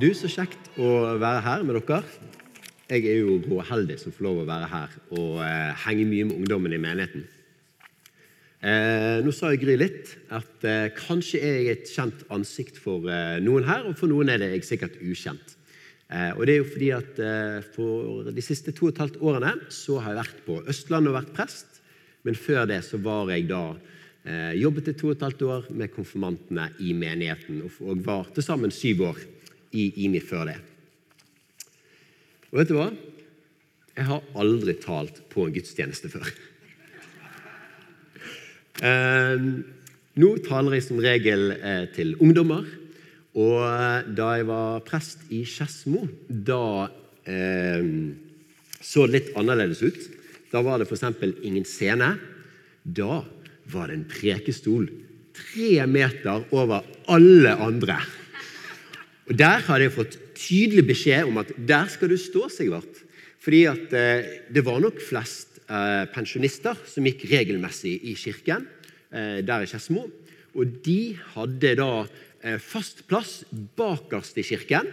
Du, Så kjekt å være her med dere. Jeg er jo råheldig som får lov å være her og eh, henge mye med ungdommen i menigheten. Eh, nå sa jeg Gry litt at eh, kanskje er jeg et kjent ansikt for eh, noen her, og for noen er det jeg sikkert ukjent. Eh, og det er jo fordi at eh, For de siste to og et halvt årene så har jeg vært på Østlandet og vært prest. Men før det så var jeg da jobbet i to og et halvt år med konfirmantene i menigheten. Og, og var til sammen syv år i IMI før det. Og vet du hva? Jeg har aldri talt på en gudstjeneste før. Eh, nå taler jeg som regel eh, til ungdommer. Og eh, da jeg var prest i Skedsmo, da eh, så det litt annerledes ut. Da var det f.eks. ingen scene. Da var det en prekestol tre meter over alle andre. Og Der hadde jeg fått tydelig beskjed om at der skal du stå, Sigvart. Fordi at eh, det var nok flest eh, pensjonister som gikk regelmessig i kirken eh, der i Skedsmo. Og de hadde da eh, fast plass bakerst i kirken.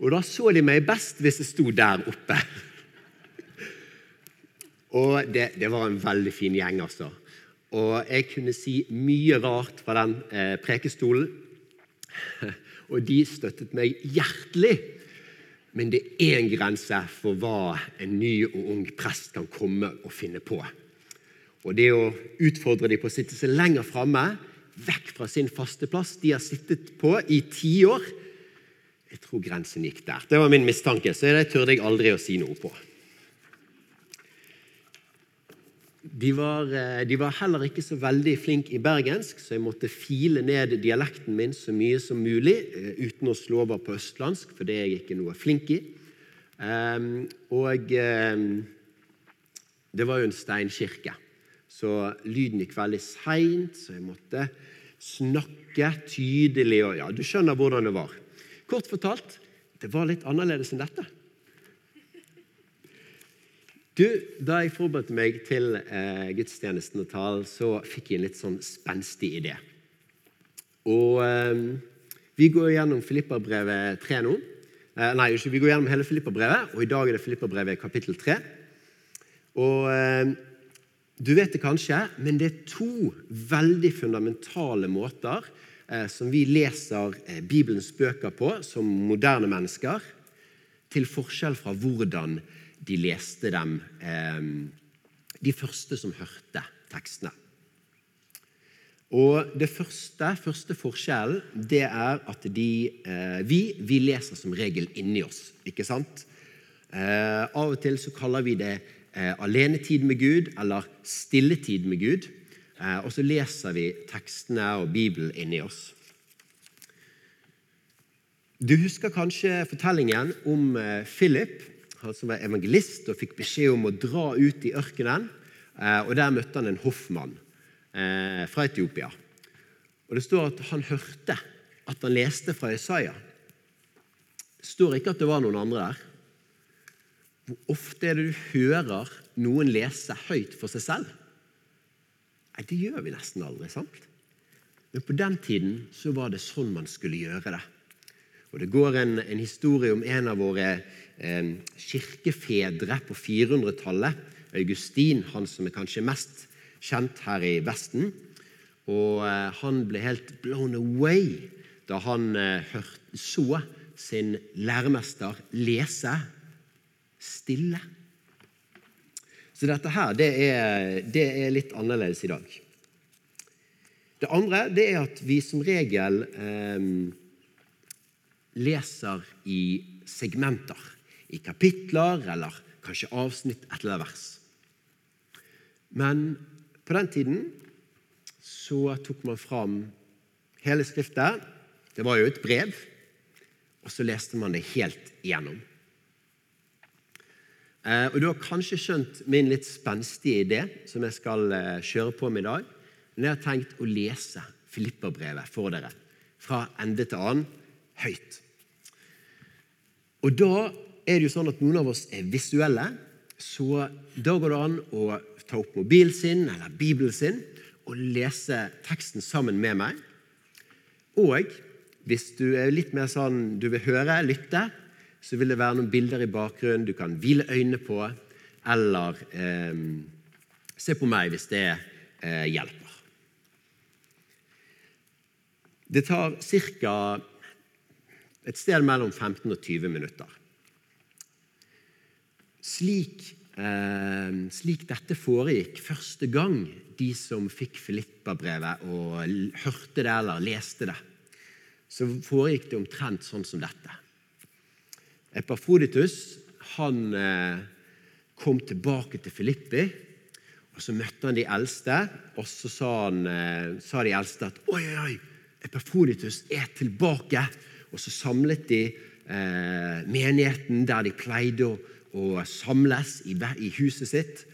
Og da så de meg best hvis jeg sto der oppe. Og det, det, var en veldig fin gjeng, altså. Og jeg kunne si mye rart fra den eh, prekestolen. Og de støttet meg hjertelig. Men det er en grense for hva en ny og ung prest kan komme og finne på. Og det å utfordre dem på å sitte seg lenger framme, vekk fra sin faste plass de har sittet på i tiår Jeg tror grensen gikk der. Det var min mistanke, så det turde jeg aldri å si noe på. De var, eh, de var, heller ikke så veldig flinke i bergensk, så jeg måtte file ned dialekten min så mye som mulig eh, uten å slå over på østlandsk, for det er jeg ikke noe flink i. Um, og um, det var jo en steinkirke, så lyden gikk veldig seint, så jeg måtte snakke tydelig. og ja, Du skjønner hvordan det var. Kort fortalt, det var litt annerledes enn dette. Du, Da jeg forberedte meg til eh, gudstjenesten og talen, så fikk jeg en litt sånn spenstig idé. Og eh, Vi går gjennom Filipperbrevet 3 nå. Eh, nei, ikke, vi går gjennom hele Filipperbrevet, og i dag er det Filipperbrevet kapittel 3. Og eh, Du vet det kanskje, men det er to veldig fundamentale måter eh, som vi leser eh, Bibelens bøker på som moderne mennesker, til forskjell fra hvordan de leste dem, ehm, de første som hørte tekstene. Og Det første, første forskjellen det er at de, eh, vi, vi leser som regel inni oss. ikke sant? Eh, av og til så kaller vi det eh, alenetid med Gud eller stilletid med Gud. og så leser vi tekstene og Bibelen inni oss. Du husker kanskje fortellingen om Philip som var evangelist og fikk beskjed om å dra ut i ørkenen. Eh, og Der møtte han en hoffmann eh, fra Etiopia. Og Det står at han hørte at han leste fra Isaiah. Det står ikke at det var noen andre der. Hvor ofte er det du hører noen lese høyt for seg selv? Nei, Det gjør vi nesten aldri. sant? Men på den tiden så var det sånn man skulle gjøre det. Og Det går en, en historie om en av våre eh, kirkefedre på 400-tallet. Augustin, han som er kanskje mest kjent her i Vesten. Og eh, Han ble helt blown away da han eh, hørte, så sin læremester lese stille. Så dette her, det er, det er, litt annerledes i dag. Det andre det er at vi som regel eh, leser i segmenter. I kapitler eller kanskje avsnitt et eller vers. Men på den tiden så tok man fram hele Skriftet. Det var jo et brev. Og så leste man det helt igjennom. Eh, og Du har kanskje skjønt min litt spenstige idé som jeg skal eh, kjøre på med i dag. Men jeg har tenkt å lese Filipperbrevet for dere fra ende til annen høyt. Og da er det jo sånn at noen av oss er visuelle, så da går det an å ta opp mobilen sin eller Bibelen sin og lese teksten sammen med meg. Og Hvis du er litt mer sånn du vil høre, lytte, så vil det være noen bilder i bakgrunnen du kan hvile øynene på, eller eh, se på meg hvis det eh, hjelper. Det tar ca. et sted mellom 15 og 20 minutter. Slik, eh, slik dette foregikk første gang de som fikk Filippa-brevet og hørte det eller leste det, så foregikk det omtrent sånn som dette. Epafroditus han eh, kom tilbake til Filippi, og så møtte han de eldste. Og så sa, han, eh, sa de eldste at oi, oi, oi, Epafroditus er tilbake. Og så samlet de eh, menigheten der de pleide å, å samles i, i, huset sitt.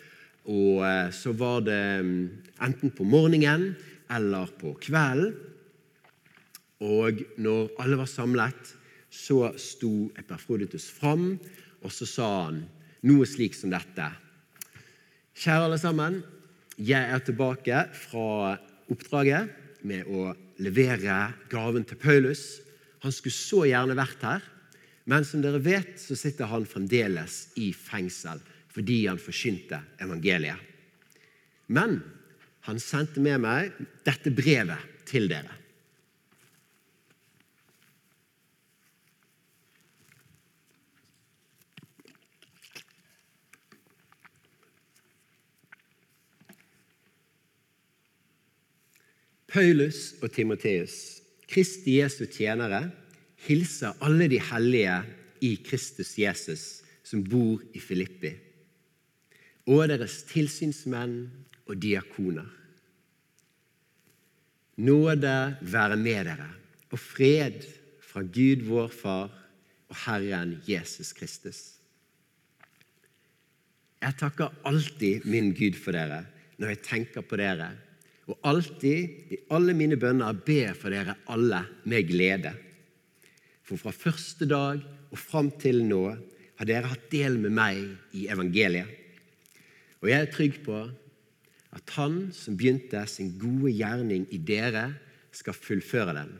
Og eh, så var det mm, enten på morgenen eller på kvelden. Og når alle var samlet, så sto Epafroditus fram, og så sa han noe slik som dette. Kjære alle sammen. Jeg er tilbake fra oppdraget med å levere gaven til Paulus. Han skulle så gjerne vært her, men som dere vet, så sitter han fremdeles i fengsel fordi han forkynte evangeliet. Men han sendte med meg dette brevet til dere. Paulus og Timoteus, Kristi Jesu tjenere, hilser alle de hellige i Kristus Jesus som bor i Filippi, og deres tilsynsmenn og diakoner. Nåde være med dere, og fred fra Gud vår Far og Herren Jesus Kristus. Jeg takker alltid min Gud for dere når jeg tenker på dere og alltid i alle mine bønner ber for dere alle med glede. For fra første dag og fram til nå har dere hatt del med meg i evangeliet. Og jeg er trygg på at Han som begynte sin gode gjerning i dere, skal fullføre den,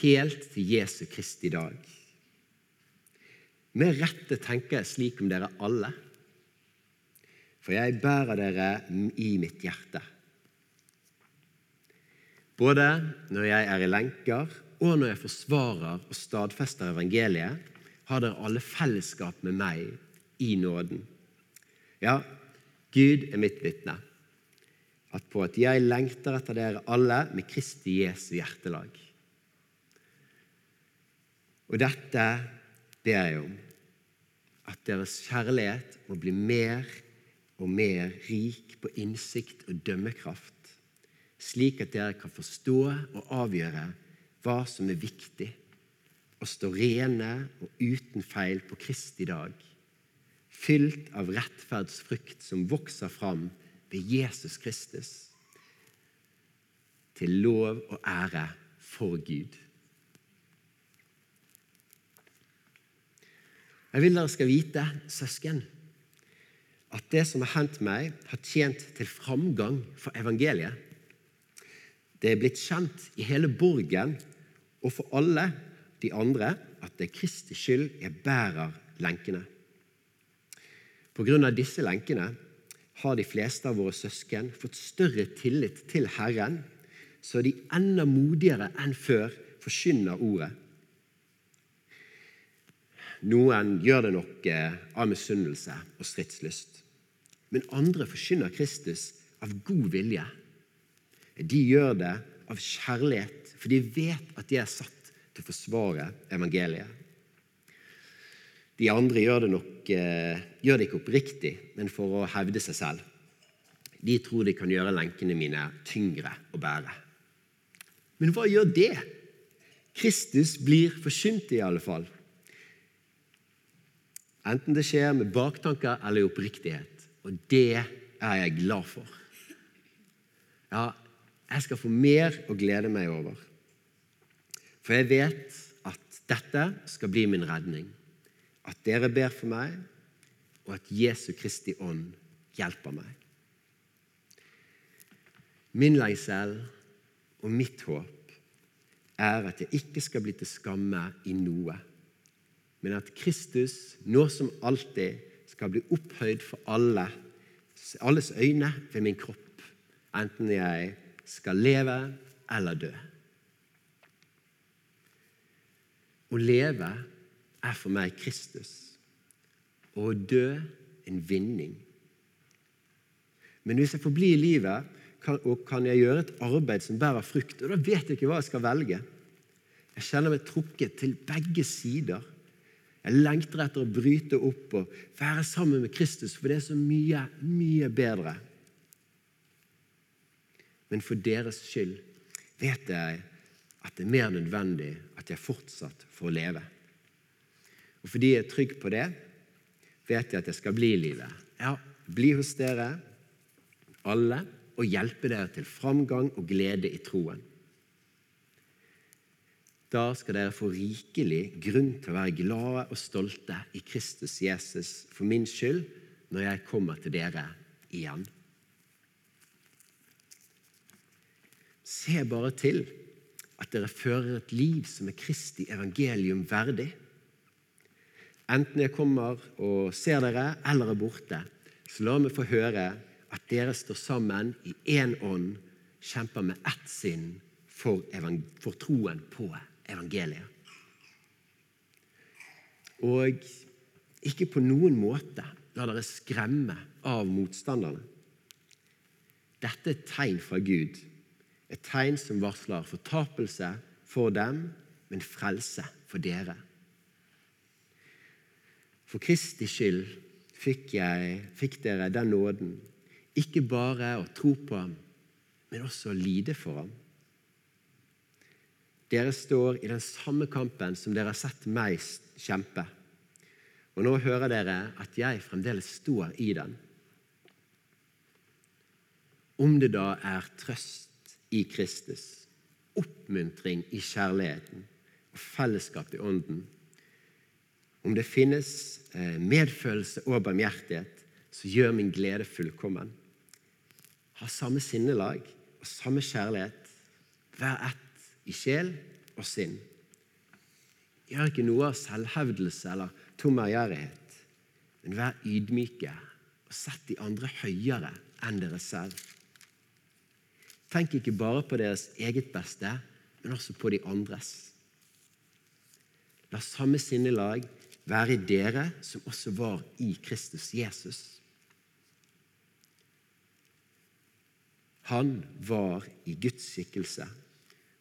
helt til Jesu Kristi dag. Med rette tenker jeg slik om dere alle, for jeg bærer dere i mitt hjerte både når jeg er i lenker, og når jeg forsvarer og stadfester evangeliet, har dere alle fellesskap med meg i nåden. Ja, Gud er mitt vitne at på at jeg lengter etter dere alle med Kristi Jesu hjertelag. Og dette ber jeg om, at deres kjærlighet må bli mer og mer rik på innsikt og dømmekraft slik at dere kan forstå og avgjøre hva som er viktig, og stå rene og uten feil på Kristi dag, fylt av rettferdsfrukt som vokser fram ved Jesus Kristus, til lov og ære for Gud. Jeg vil dere skal vite, søsken, at det som har hendt meg, har tjent til framgang for evangeliet. Det er blitt kjent i hele borgen og for alle de andre at det er Kristi skyld jeg bærer lenkene. På grunn av disse lenkene har de fleste av våre søsken fått større tillit til Herren, så de enda modigere enn før forkynner ordet. Noen gjør det nok eh, av misunnelse og stridslyst, men andre forkynner Kristus av god vilje de gjør det av kjærlighet, for de vet at de er satt til å forsvare evangeliet. De andre gjør det nok eh, gjør det ikke oppriktig, men for å hevde seg selv. De tror de kan gjøre lenkene mine tyngre å bære. Men hva gjør det? Kristus blir forkynt i alle fall. Enten det skjer med baktanker eller oppriktighet. Og det er jeg glad for. Ja, jeg skal få mer å glede meg over. For jeg vet at dette skal bli min redning. At dere ber for meg, og at Jesu Kristi ånd hjelper meg. Min lengsel og mitt håp er at jeg ikke skal bli til skamme i noe, men at Kristus nå som alltid skal bli opphøyd for alle, alles øyne ved min kropp, enten jeg skal leve eller dø. Å leve er for meg Kristus, og å dø en vinning. Men hvis jeg får bli i livet, kan, og kan jeg gjøre et arbeid som bærer frukt, og da vet jeg ikke hva jeg skal velge. Jeg kjenner meg trukket til begge sider. Jeg lengter etter å bryte opp og være sammen med Kristus, for det er så mye, mye bedre. Men for deres skyld vet jeg at det er mer nødvendig at jeg fortsatt får leve. Og fordi jeg er trygg på det, vet jeg at jeg skal bli i livet. Ja, bli hos dere alle og hjelpe dere til framgang og glede i troen. Da skal dere få rikelig grunn til å være glade og stolte i Kristus Jesus for min skyld når jeg kommer til dere igjen. Se bare til at dere fører et liv som er Kristi evangelium verdig. Enten jeg kommer og ser dere eller er borte, så la meg få høre at dere står sammen i én ånd, kjemper med ett sinn for, for troen på evangeliet. Og ikke på noen måte la dere skremme av motstanderne. Dette er et tegn fra Gud, et tegn som varsler fortapelse for dem, men frelse for dere. For Kristi skyld fikk, jeg, fikk dere den nåden ikke bare å tro på ham, men også å lide for ham. Dere står i den samme kampen som dere har sett meg kjempe. Og nå hører dere at jeg fremdeles står i den. Om det da er trøst i Kristus, oppmuntring i kjærligheten og fellesskap i Ånden, om det finnes eh, medfølelse og barmhjertighet, så gjør min glede fullkommen ha samme sinnelag og samme kjærlighet. Vær ett i sjel og sinn. Gjør ikke noe av selvhevdelse eller tom ærgjerrighet, men vær ydmyke og sett de andre høyere enn dere selv. Tenk ikke bare på deres eget beste, men også på de andres. La samme sinnelag være i dere som også var i Kristus Jesus. Han var i Guds skikkelse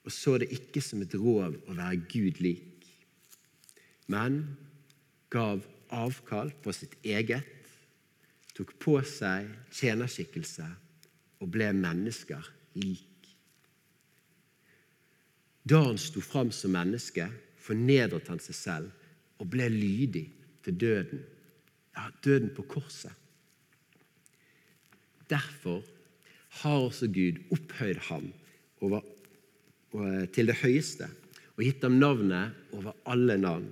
og så det ikke som et rov å være Gud lik, men gav avkall på sitt eget, tok på seg tjenerskikkelse og ble mennesker lik. Da han sto fram som menneske, fornedret han seg selv og ble lydig til døden, ja, døden på korset. Derfor har også Gud opphøyd ham over, til det høyeste og gitt ham navnet over alle navn.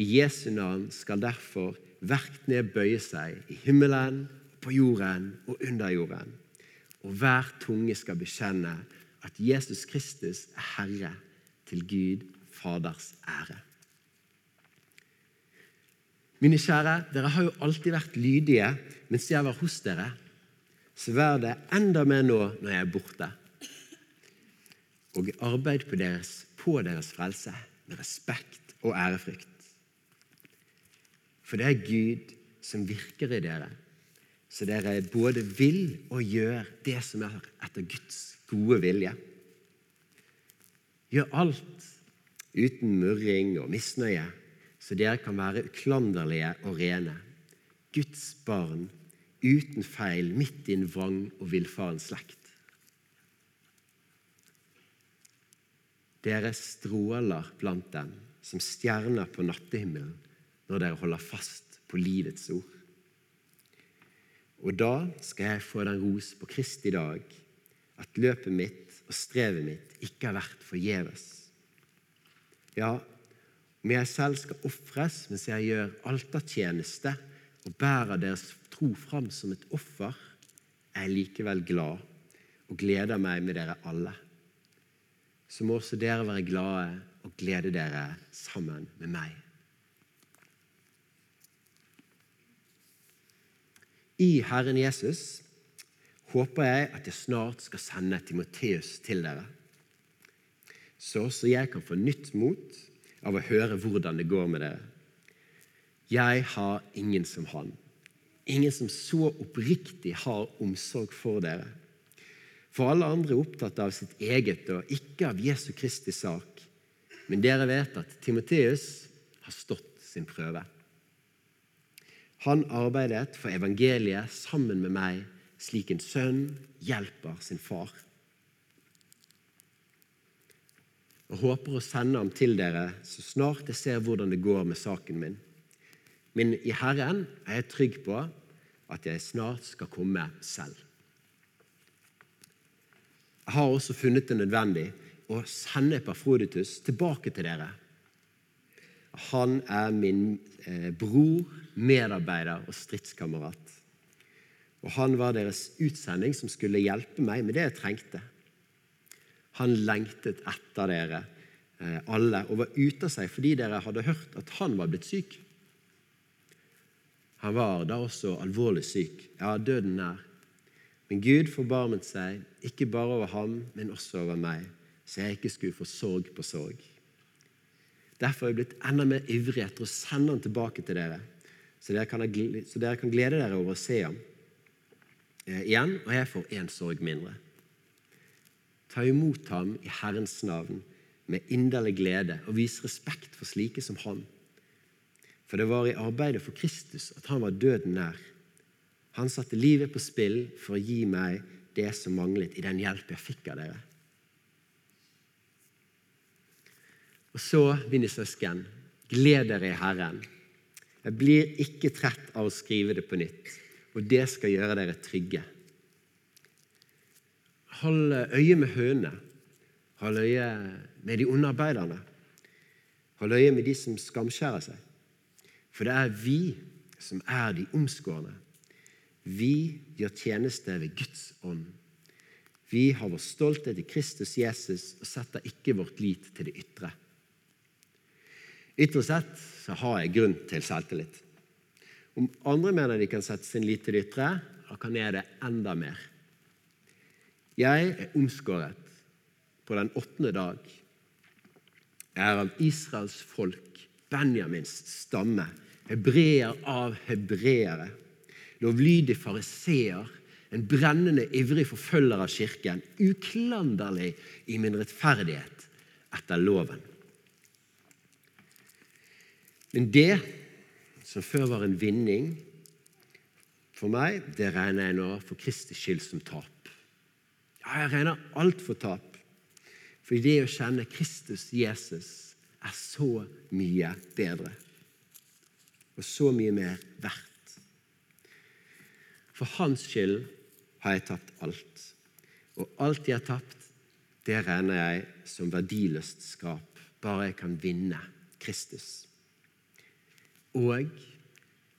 I Jesu navn skal derfor hvert ned bøye seg i himmelen, på jorden og under jorden. Og hver tunge skal bekjenne at Jesus Kristus er Herre, til Gud Faders ære. Mine kjære, dere har jo alltid vært lydige mens jeg var hos dere så vær det enda mer nå når jeg er borte. Og arbeid på deres, på deres frelse med respekt og ærefrykt. For det er Gud som virker i dere, så dere både vil og gjør det som er etter Guds gode vilje. Gjør alt uten murring og misnøye, så dere kan være uklanderlige og rene. Guds barn uten feil midt i en vrang og villfaren slekt. Dere stråler blant dem som stjerner på nattehimmelen når dere holder fast på livets ord. Og da skal jeg få den ros på Kristi dag at løpet mitt og strevet mitt ikke har vært forgjeves. Ja, om jeg selv skal ofres mens jeg gjør altertjeneste og bærer deres tro fram som et offer, er jeg likevel glad og gleder meg med dere alle. så må også dere være glade og glede dere sammen med meg. I Herren Jesus håper jeg at jeg snart skal sende Timoteus til dere, så også jeg kan få nytt mot av å høre hvordan det går med dere. Jeg har ingen som han, ingen som så oppriktig har omsorg for dere. For alle andre er opptatt av sitt eget og ikke av Jesu Kristi sak. Men dere vet at Timoteus har stått sin prøve. Han arbeidet for evangeliet sammen med meg, slik en sønn hjelper sin far. Jeg håper å sende ham til dere så snart jeg ser hvordan det går med saken min. Men i Herren er jeg trygg på at jeg snart skal komme selv. Jeg har også funnet det nødvendig å sende Epafroditus tilbake til dere. Han er min eh, bror, medarbeider og stridskamerat. Og han var deres utsending som skulle hjelpe meg med det jeg trengte. Han lengtet etter dere eh, alle og var ute av seg fordi dere hadde hørt at han var blitt syk. Han var da også alvorlig syk, ja, døden nær. Men Gud forbarmet seg, ikke bare over ham, men også over meg, så jeg ikke skulle få sorg på sorg. Derfor er jeg blitt enda mer ivrig etter å sende han tilbake til dere, så dere kan, så dere kan glede dere over å se ham eh, igjen, og jeg får én sorg mindre. Ta imot ham i Herrens navn med inderlig glede og vis respekt for slike som han. For det var i arbeidet for Kristus at han var døden nær. Han satte livet på spill for å gi meg det som manglet i den hjelp jeg fikk av dere. Og så, mine søsken, gled dere i Herren. Jeg blir ikke trett av å skrive det på nytt, og det skal gjøre dere trygge. Hold øye med hønene. Hold øye med de underarbeiderne. Hold øye med de som skamskjærer seg. For det er vi som er de omskårne. Vi gjør tjeneste ved Guds ånd. Vi har vår stolthet i Kristus Jesus og setter ikke vårt lit til det ytre. Ytre sett så har jeg grunn til selvtillit. Om andre mener de kan sette sin lit til det ytre, da kan jeg det enda mer. Jeg er omskåret på den åttende dag. Jeg er av Israels folk, Benjamins stamme, hebreer av hebreere, lovlydig fariseer, en brennende ivrig forfølger av kirken, uklanderlig i min rettferdighet etter loven. Men det som før var en vinning for meg, det regner jeg nå for Kristi skyld som tap. Ja, jeg regner alt for tap. For det å kjenne Kristus Jesus er så mye bedre. Og så mye mer verdt. For hans skyld har jeg tapt alt. Og alt jeg har tapt, det regner jeg som verdiløst skap, bare jeg kan vinne Kristus og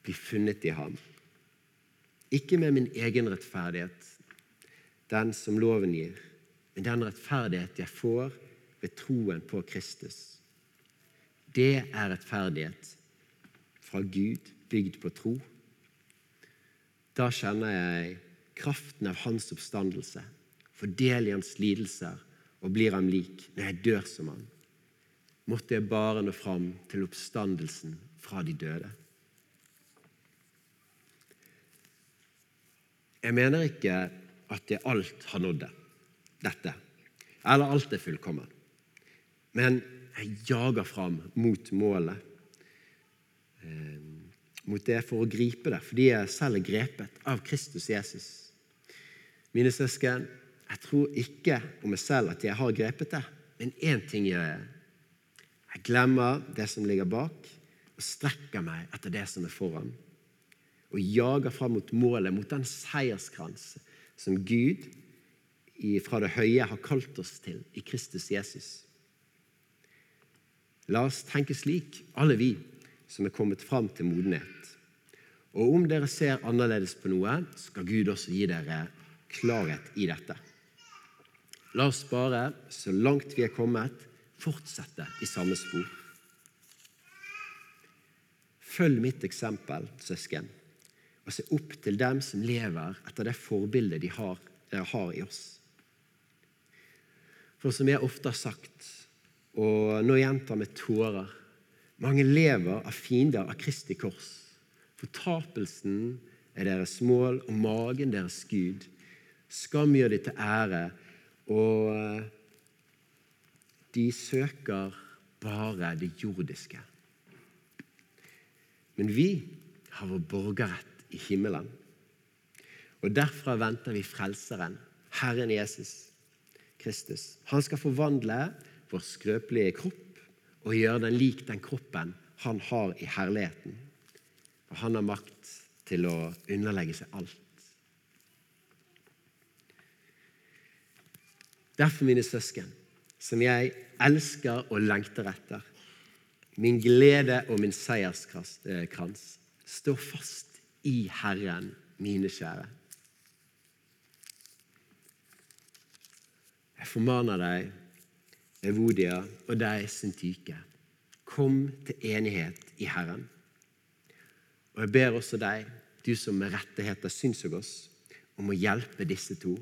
bli funnet i ham. Ikke med min egen rettferdighet, den som loven gir, men den rettferdighet jeg får ved troen på Kristus. Det er rettferdighet fra Gud, bygd på tro. Da kjenner jeg kraften av hans oppstandelse, får del i hans lidelser og blir ham lik når jeg dør som han. Måtte jeg bare nå fram til oppstandelsen fra de døde. Jeg mener ikke at jeg alt har nådd det, dette, eller alt er fullkommen. Men jeg jager fram mot målet, eh, mot det for å gripe det, fordi jeg selv er grepet av Kristus Jesus. Mine søsken, jeg tror ikke om meg selv at jeg har grepet det, men én ting gjør jeg. Jeg glemmer det som ligger bak, og strekker meg etter det som er foran. Og jager fram mot målet, mot den seierskrans som Gud fra det høye har kalt oss til i Kristus Jesus. La oss tenke slik, alle vi som er kommet fram til modenhet. Og om dere ser annerledes på noe, skal Gud også gi dere klarhet i dette. La oss bare, så langt vi er kommet, fortsette i samme spor. Følg mitt eksempel, søsken, og se opp til dem som lever etter det forbildet de har, de har i oss. For som jeg ofte har sagt, og nå gjentar med tårer mange lever av fiender av Kristi kors. Fortapelsen er deres mål, og magen deres Gud. Skam gjør de til ære, og eh, de søker bare det jordiske. Men vi har vår borgerrett i himmelen. Og derfra venter vi Frelseren, Herren Jesus Kristus. Han skal forvandle vår skrøpelige kropp og gjøre den lik den kroppen han har i herligheten. Og han har makt til å underlegge seg alt. Derfor, mine søsken, som jeg elsker og lengter etter, min glede og min seierskrans, stå fast i Herren, mine kjære. Jeg formaner deg Evodia og deg, Syntyke. Kom til enighet i Herren. Og jeg ber også deg, du som med rette heter Synsogos, om å hjelpe disse to.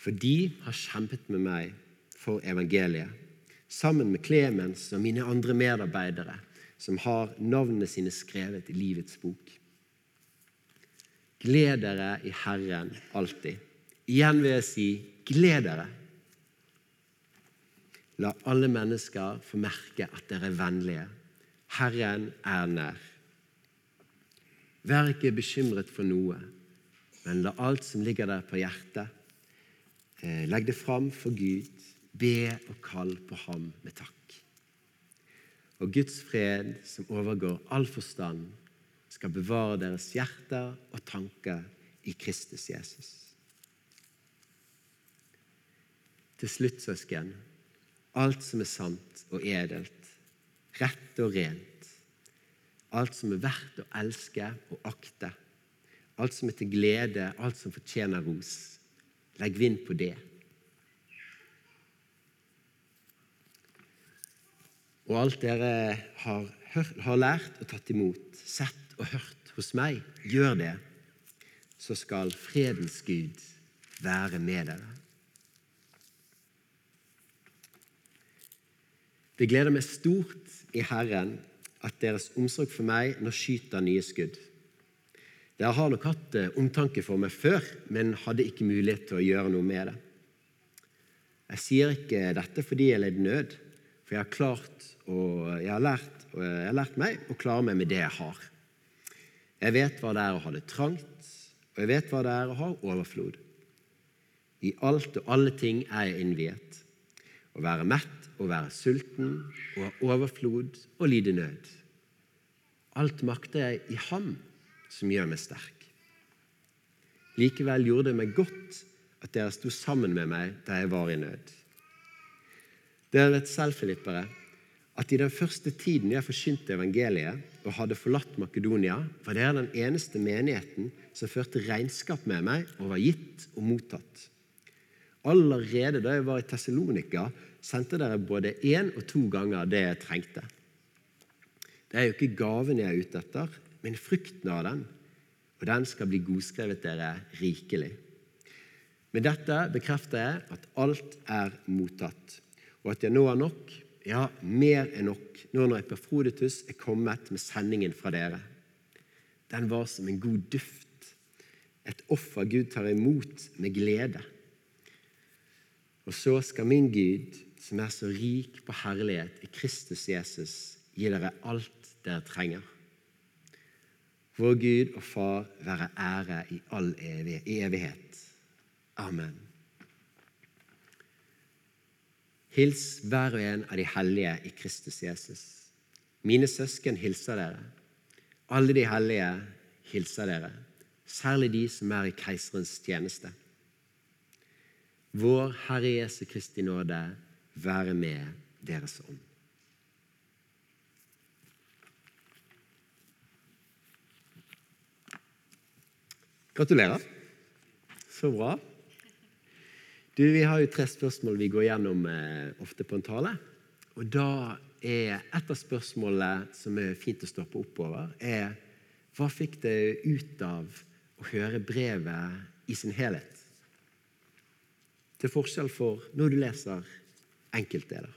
For de har kjempet med meg for evangeliet, sammen med Klemens og mine andre medarbeidere, som har navnene sine skrevet i livets bok. Gled dere i Herren alltid. Igjen vil jeg si gled dere. La alle mennesker få merke at dere er vennlige. Herren er nær. Vær ikke bekymret for noe, men la alt som ligger der på hjertet, eh, legg det fram for Gud. Be og kall på ham med takk. Og Guds fred, som overgår all forstand, skal bevare deres hjerter og tanker i Kristus Jesus. Til slutt, søsken, alt som er sant og edelt, rett og rent, alt som er verdt å elske og akte, alt som er til glede, alt som fortjener ros. Legg vind på det. Og alt dere har, hørt, har lært og tatt imot, sett og hørt hos meg, gjør det, så skal fredens Gud være med dere. Det gleder meg stort i Herren at deres omsorg for meg nå skyter nye skudd. Dere har nok hatt eh, omtanke for meg før, men hadde ikke mulighet til å gjøre noe med det. Jeg sier ikke dette fordi jeg led nød, for jeg har, klart og jeg har, lært, og jeg har lært meg å klare meg med det jeg har. Jeg vet hva det er å ha det trangt, og jeg vet hva det er å ha overflod. I alt og alle ting er jeg innviet. Å være mett å være sulten og ha overflod og lide nød. Alt makter jeg i Ham som gjør meg sterk. Likevel gjorde det meg godt at dere sto sammen med meg da jeg var i nød. Dere vet selv, Filippere, at i den første tiden jeg forkynte evangeliet og hadde forlatt Makedonia, var dere den eneste menigheten som førte regnskap med meg og var gitt og mottatt. Allerede da jeg var i Tessalonika, sendte dere både én og to ganger det jeg trengte. Det er jo ikke gaven jeg er ute etter, men frukten av den. Og den skal bli godskrevet dere rikelig. Med dette bekrefter jeg at alt er mottatt, og at jeg nå har nok, ja, mer enn nok, nå når Epafroditus er kommet med sendingen fra dere. Den var som en god duft, et offer Gud tar imot med glede. Og så skal min Gud, som er så rik på herlighet i Kristus Jesus, gi dere alt dere trenger. Vår Gud og Far være ære i all evighet. Amen. Hils hver og en av de hellige i Kristus Jesus. Mine søsken hilser dere. Alle de hellige hilser dere, særlig de som er i keiserens tjeneste. Vår Herre Jesu Kristi nåde være med deres ånd. Gratulerer. Så bra. Du, Vi har jo tre spørsmål vi går gjennom eh, ofte på en tale. Og da er Et av spørsmålene som er fint å stoppe opp over, er hva fikk det ut av å høre brevet i sin helhet? Til forskjell for når du leser enkeltdeler.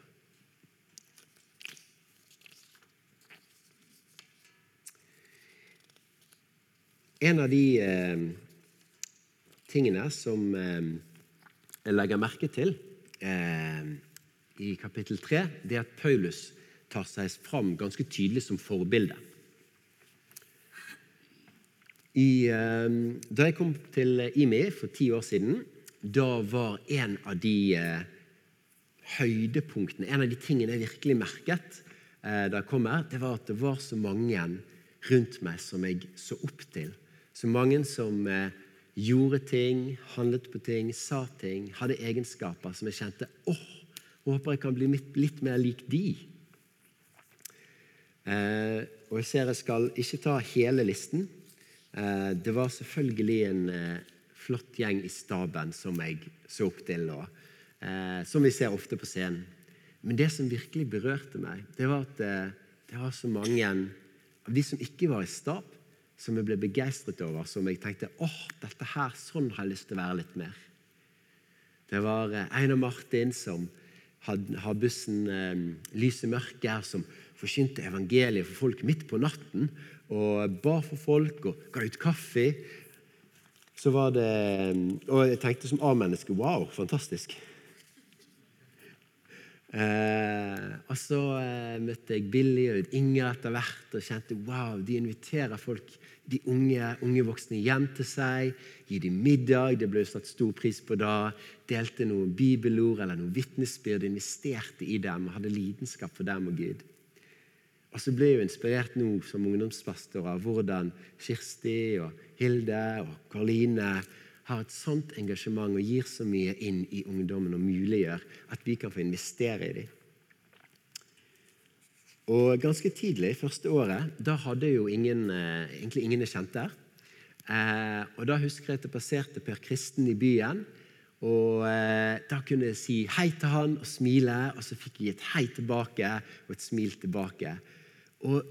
En av de eh, tingene som eh, legger merke til eh, i kapittel 3, det at Paulus tar seg fram ganske tydelig som forbilde. I, eh, da jeg kom til IMI for ti år siden, da var en av de eh, høydepunktene, en av de tingene jeg virkelig merket eh, da jeg kom her, det var at det var så mange rundt meg som jeg så opp til. Så mange som eh, gjorde ting, handlet på ting, sa ting, hadde egenskaper som jeg kjente åh, håper jeg kan bli litt, mer lik de. Eh, og jeg ser jeg skal ikke ta hele listen. Eh, det var selvfølgelig en eh, flott gjeng i staben som jeg så opp til, og eh, som vi ser ofte på scenen. Men det som virkelig berørte meg, det var at eh, det var så mange av de som ikke var i stab, som jeg ble begeistret over, som jeg tenkte åh, dette her, sånn har jeg lyst til å være litt mer. Det var eh, Einar Martin som har bussen eh, Lys i mørket, som forkynte evangeliet for folk midt på natten og ba for folk og ga ut kaffe. Så var det, Og jeg tenkte som A-menneske wow, fantastisk. Eh, og så eh, møtte jeg Billy og Inger etter hvert og kjente wow, de inviterer folk, de unge, unge voksne hjem til seg. gi dem middag, det ble satt stor pris på da. Delte noen bibelord eller noen vitnesbyrd, investerte i dem hadde lidenskap for dem og Gud. Og så ble jeg jo inspirert nå som ungdomspastor av hvordan Kirsti og Hilde og Karoline har et sånt engasjement og gir så mye inn i ungdommen og muliggjør at vi kan få investere i dem. Og Ganske tidlig, første året, da hadde jo ingen, eh, egentlig ingen jeg kjente her. Eh, og Da husker jeg at jeg passerte Per Kristen i byen. Og eh, Da kunne jeg si hei til han og smile, og så fikk jeg et hei tilbake og et smil tilbake. Og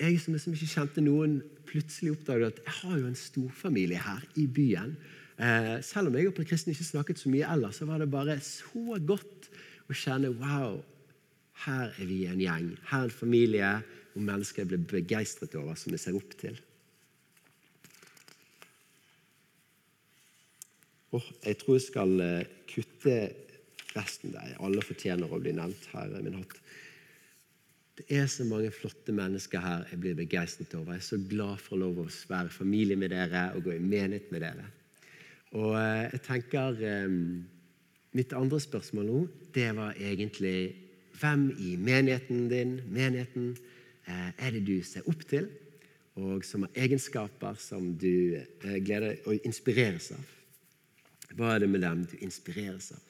jeg som liksom ikke kjente noen, plutselig oppdaget at jeg har jo en storfamilie her i byen. Eh, selv om jeg og Per Kristen ikke snakket så mye ellers, så var det bare så godt å kjenne wow, her er vi en gjeng. Her er en familie og mennesker jeg blir begeistret over, som jeg ser opp til. Oh, jeg tror jeg skal eh, kutte resten der. Alle fortjener å bli nevnt her. min hatt. Det er så mange flotte mennesker her jeg blir begeistret over. Jeg er så glad for lov å være familie med dere og gå i menighet med dere. Og eh, jeg tenker eh, Mitt andre spørsmål nå, det var egentlig hvem i menigheten din, menigheten, eh, er det du ser opp til, og som har egenskaper som du gleder og inspireres av? Hva er det med dem du inspireres av?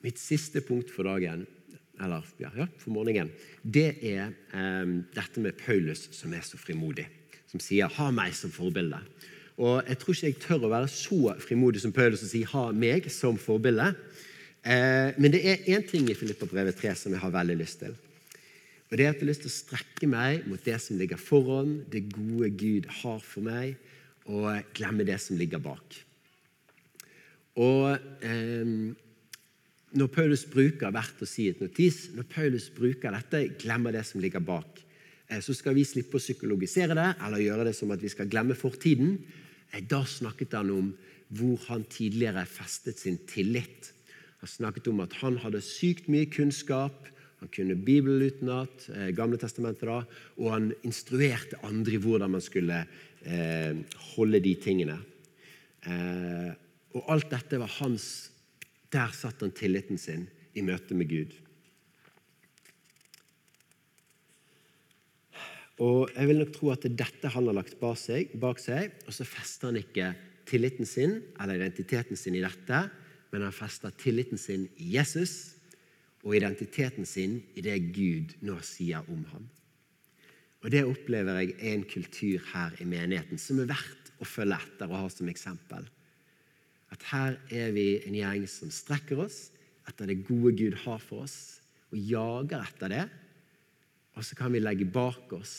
Mitt siste punkt for dagen, eller ja, for morgenen, det er eh, dette med Paulus som er så frimodig. Som sier 'ha meg som forbilde'. Og Jeg tror ikke jeg tør å være så frimodig som Paulus og si 'ha meg som forbilde'. Eh, men det er én ting i Filippa-brevet 3 som jeg har veldig lyst til. Og det er at Jeg har lyst til å strekke meg mot det som ligger foran, det gode Gud har for meg, og glemme det som ligger bak. Og eh, når Paulus bruker verdt å si et notis, når Paulus bruker dette, glemmer det som ligger bak, eh, så skal vi slippe å psykologisere det eller gjøre det som at vi skal glemme fortiden. Eh, da snakket han om hvor han tidligere festet sin tillit. Han snakket om at han hadde sykt mye kunnskap. Han kunne Bibelen utenat, eh, Gamle testamentet da, og han instruerte andre i hvordan man skulle eh, holde de tingene. Eh, og alt dette var hans der satt han tilliten sin i møte med Gud. Og Jeg vil nok tro at det er dette han har lagt bak seg, bak seg, og så fester han ikke tilliten sin eller identiteten sin i dette, men han fester tilliten sin i Jesus og identiteten sin i det Gud nå sier om ham. Og Det opplever jeg er en kultur her i menigheten som er verdt å følge etter og ha som eksempel. At her er vi en gjeng som strekker oss etter det gode Gud har for oss, og jager etter det. Og så kan vi legge bak oss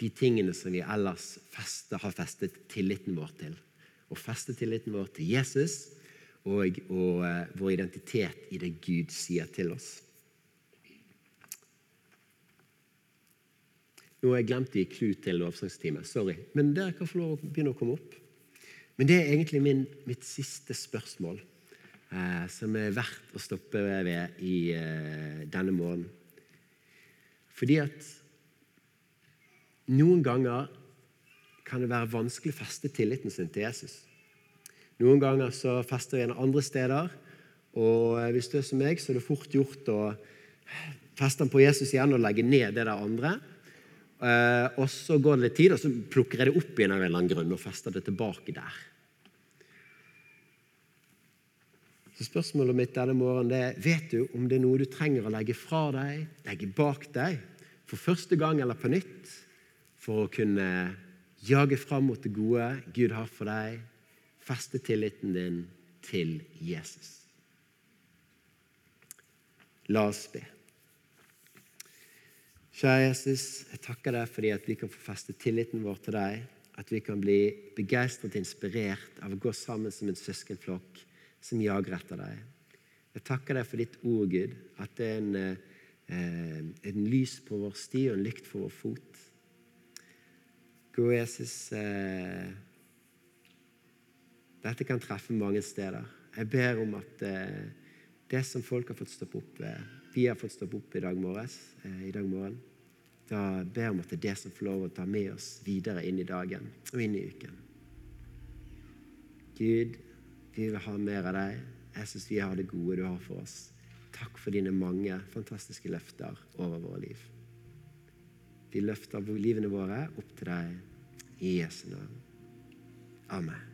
de tingene som vi ellers feste, har festet tilliten vår til. Å feste tilliten vår til Jesus og, og uh, vår identitet i det Gud sier til oss. Nå har jeg glemt å gi clou til lovsangstimen. Sorry. Men dere kan få lov å begynne å komme opp. Men det er egentlig min, mitt siste spørsmål, eh, som er verdt å stoppe ved i eh, denne morgenen. Fordi at noen ganger kan det være vanskelig å feste tilliten sin til Jesus. Noen ganger så fester vi den andre steder. Og eh, hvis du er som meg, så er det fort gjort å feste den på Jesus igjen og legge ned det der andre. Uh, og Så går det litt tid, og så plukker jeg det opp igjen av en eller annen grunn og fester det tilbake der. Så Spørsmålet mitt denne morgenen det er vet du om det er noe du trenger å legge fra deg, legge bak deg, for første gang eller på nytt, for å kunne jage fram mot det gode Gud har for deg, feste tilliten din til Jesus. La oss be. Kjære Jesus, jeg takker deg fordi at vi kan få feste tilliten vår til deg. At vi kan bli begeistret og inspirert av å gå sammen som en søskenflokk som jager etter deg. Jeg takker deg for ditt ord, Gud, at det er en, eh, en lys på vår sti og en lykt for vår fot. Gode Jesus, eh, dette kan treffe mange steder. Jeg ber om at eh, det som folk har fått stoppe opp ved, vi har fått stoppe opp i dag, morges, eh, i dag morgen. Da ber jeg om at det er det som får lov å ta med oss videre inn i dagen og inn i uken. Gud, vi vil ha mer av deg. Jeg syns vi har det gode du har for oss. Takk for dine mange fantastiske løfter over våre liv. Vi løfter livene våre opp til deg i Jesu navn. Amen.